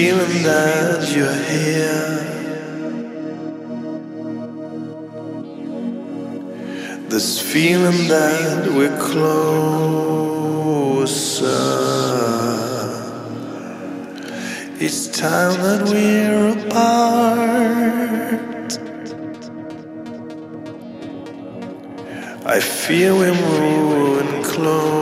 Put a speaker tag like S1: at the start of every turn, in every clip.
S1: feeling that you're here. This feeling that we're closer. It's time that we're apart. I feel we're moving closer.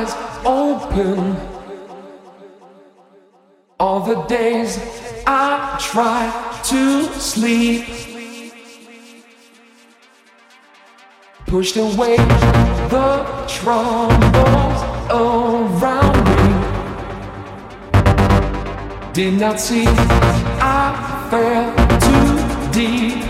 S2: Eyes open. All the days I try to sleep. Pushed away the troubles around me. Did not see I fell too deep.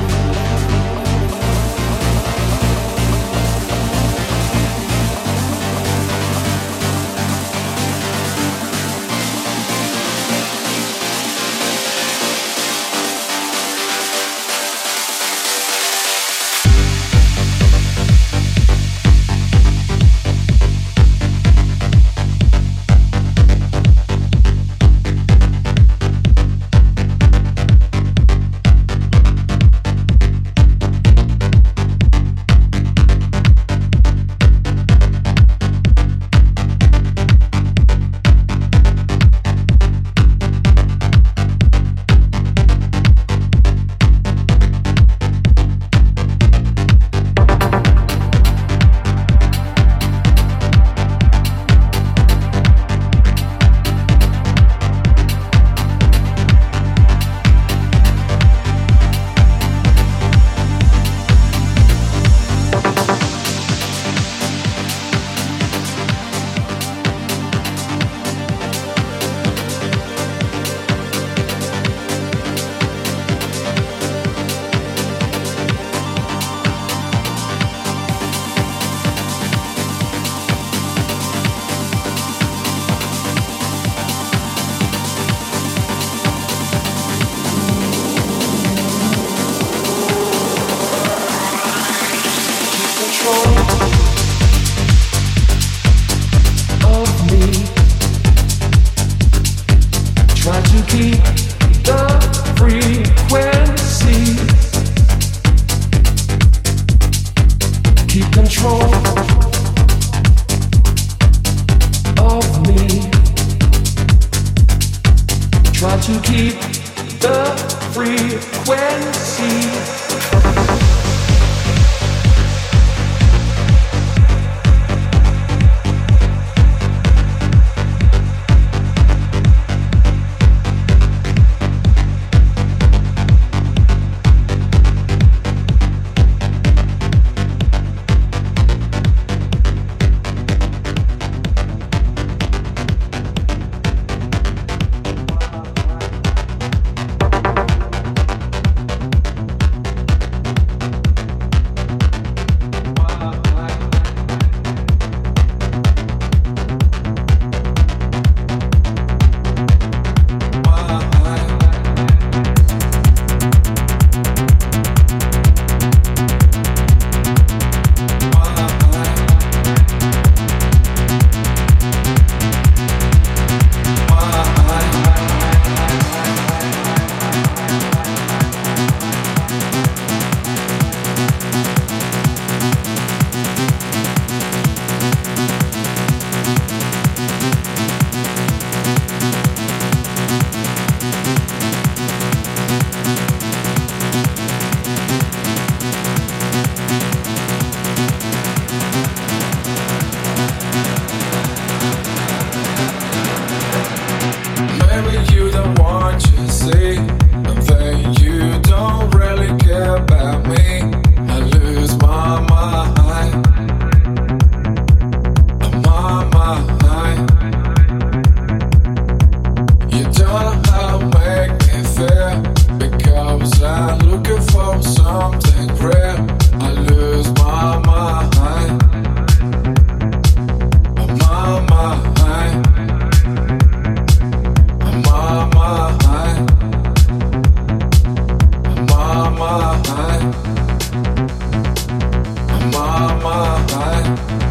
S3: my.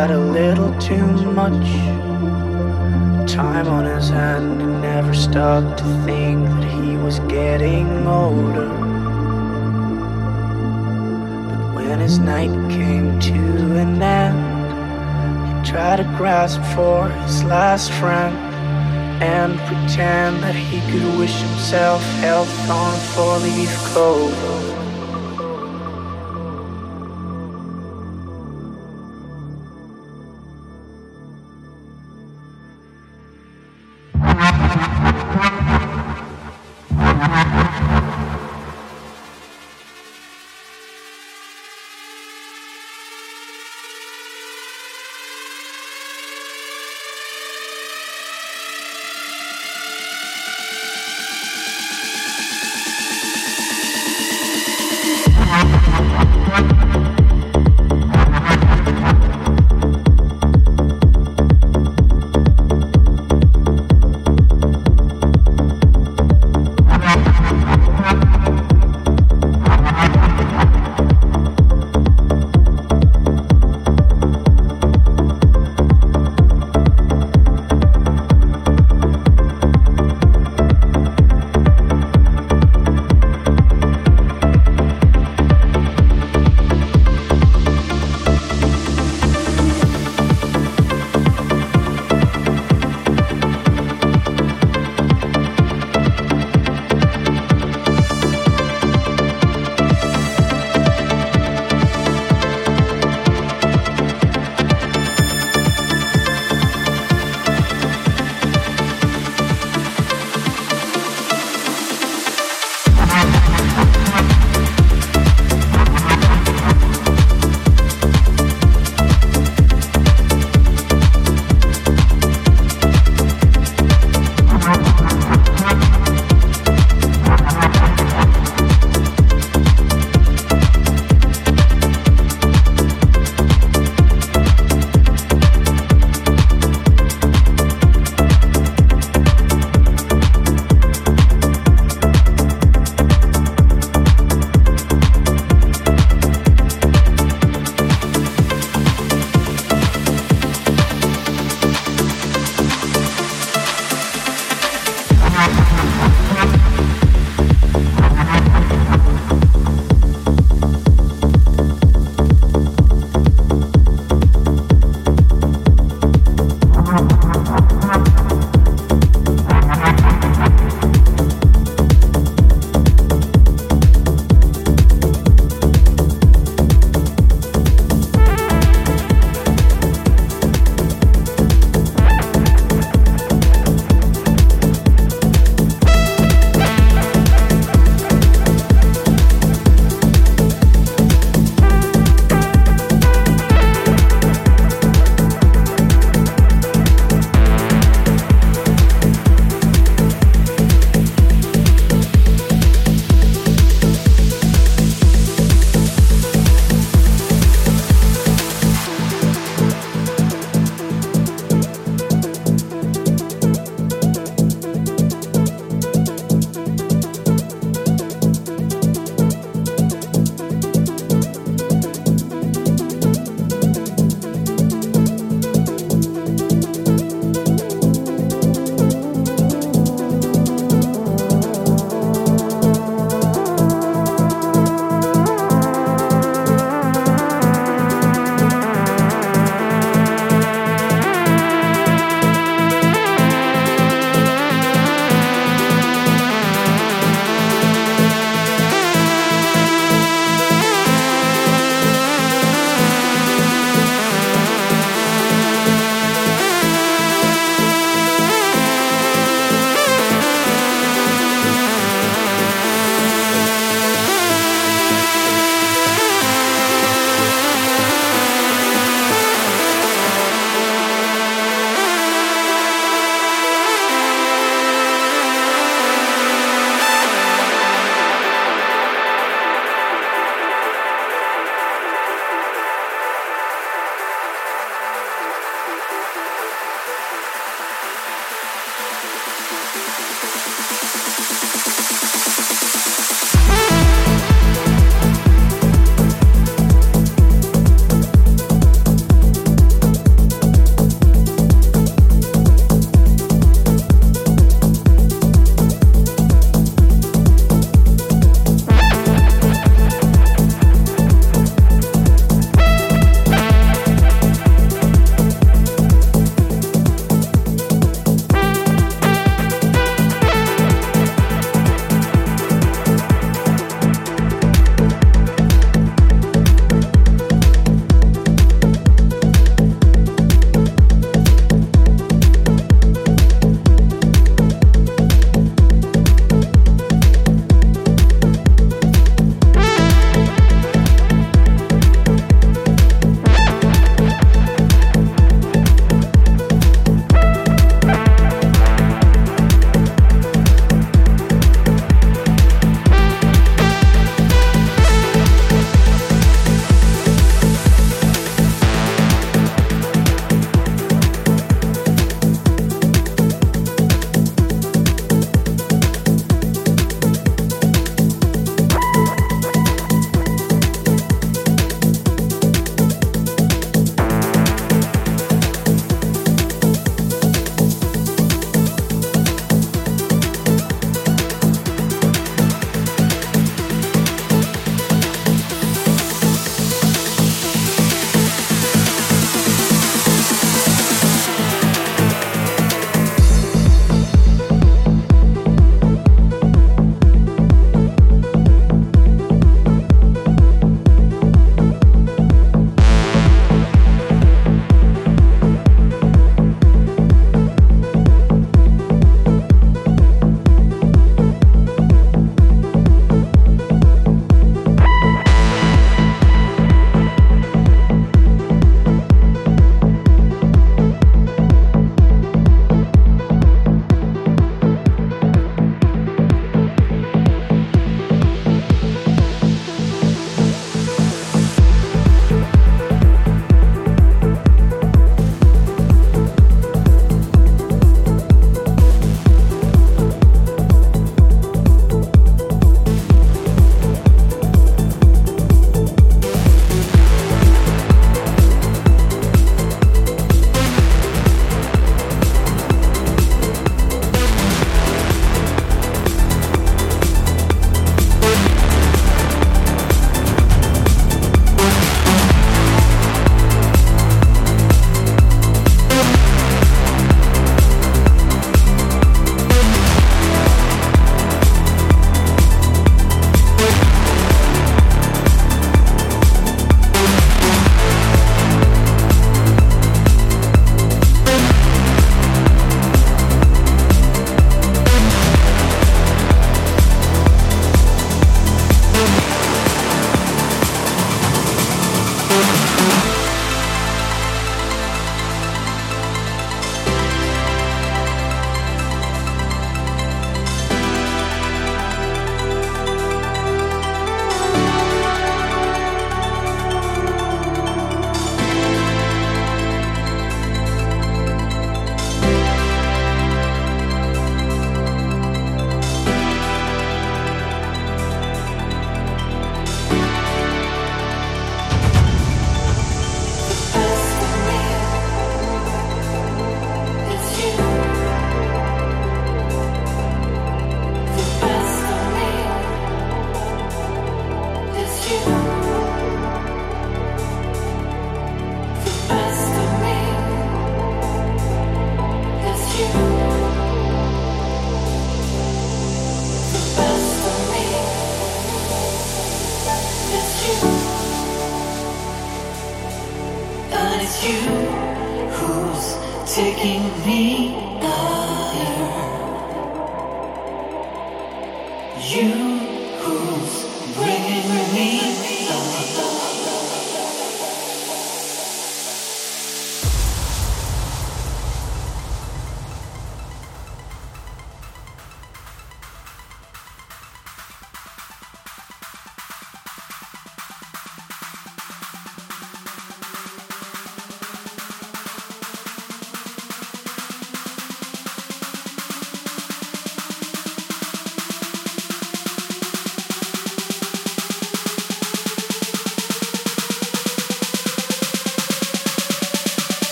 S4: had a little too much time on his hand and never stopped to think that he was getting older. But when his night came to an end, he tried to grasp for his last friend and pretend that he could wish himself health on four leaf clover.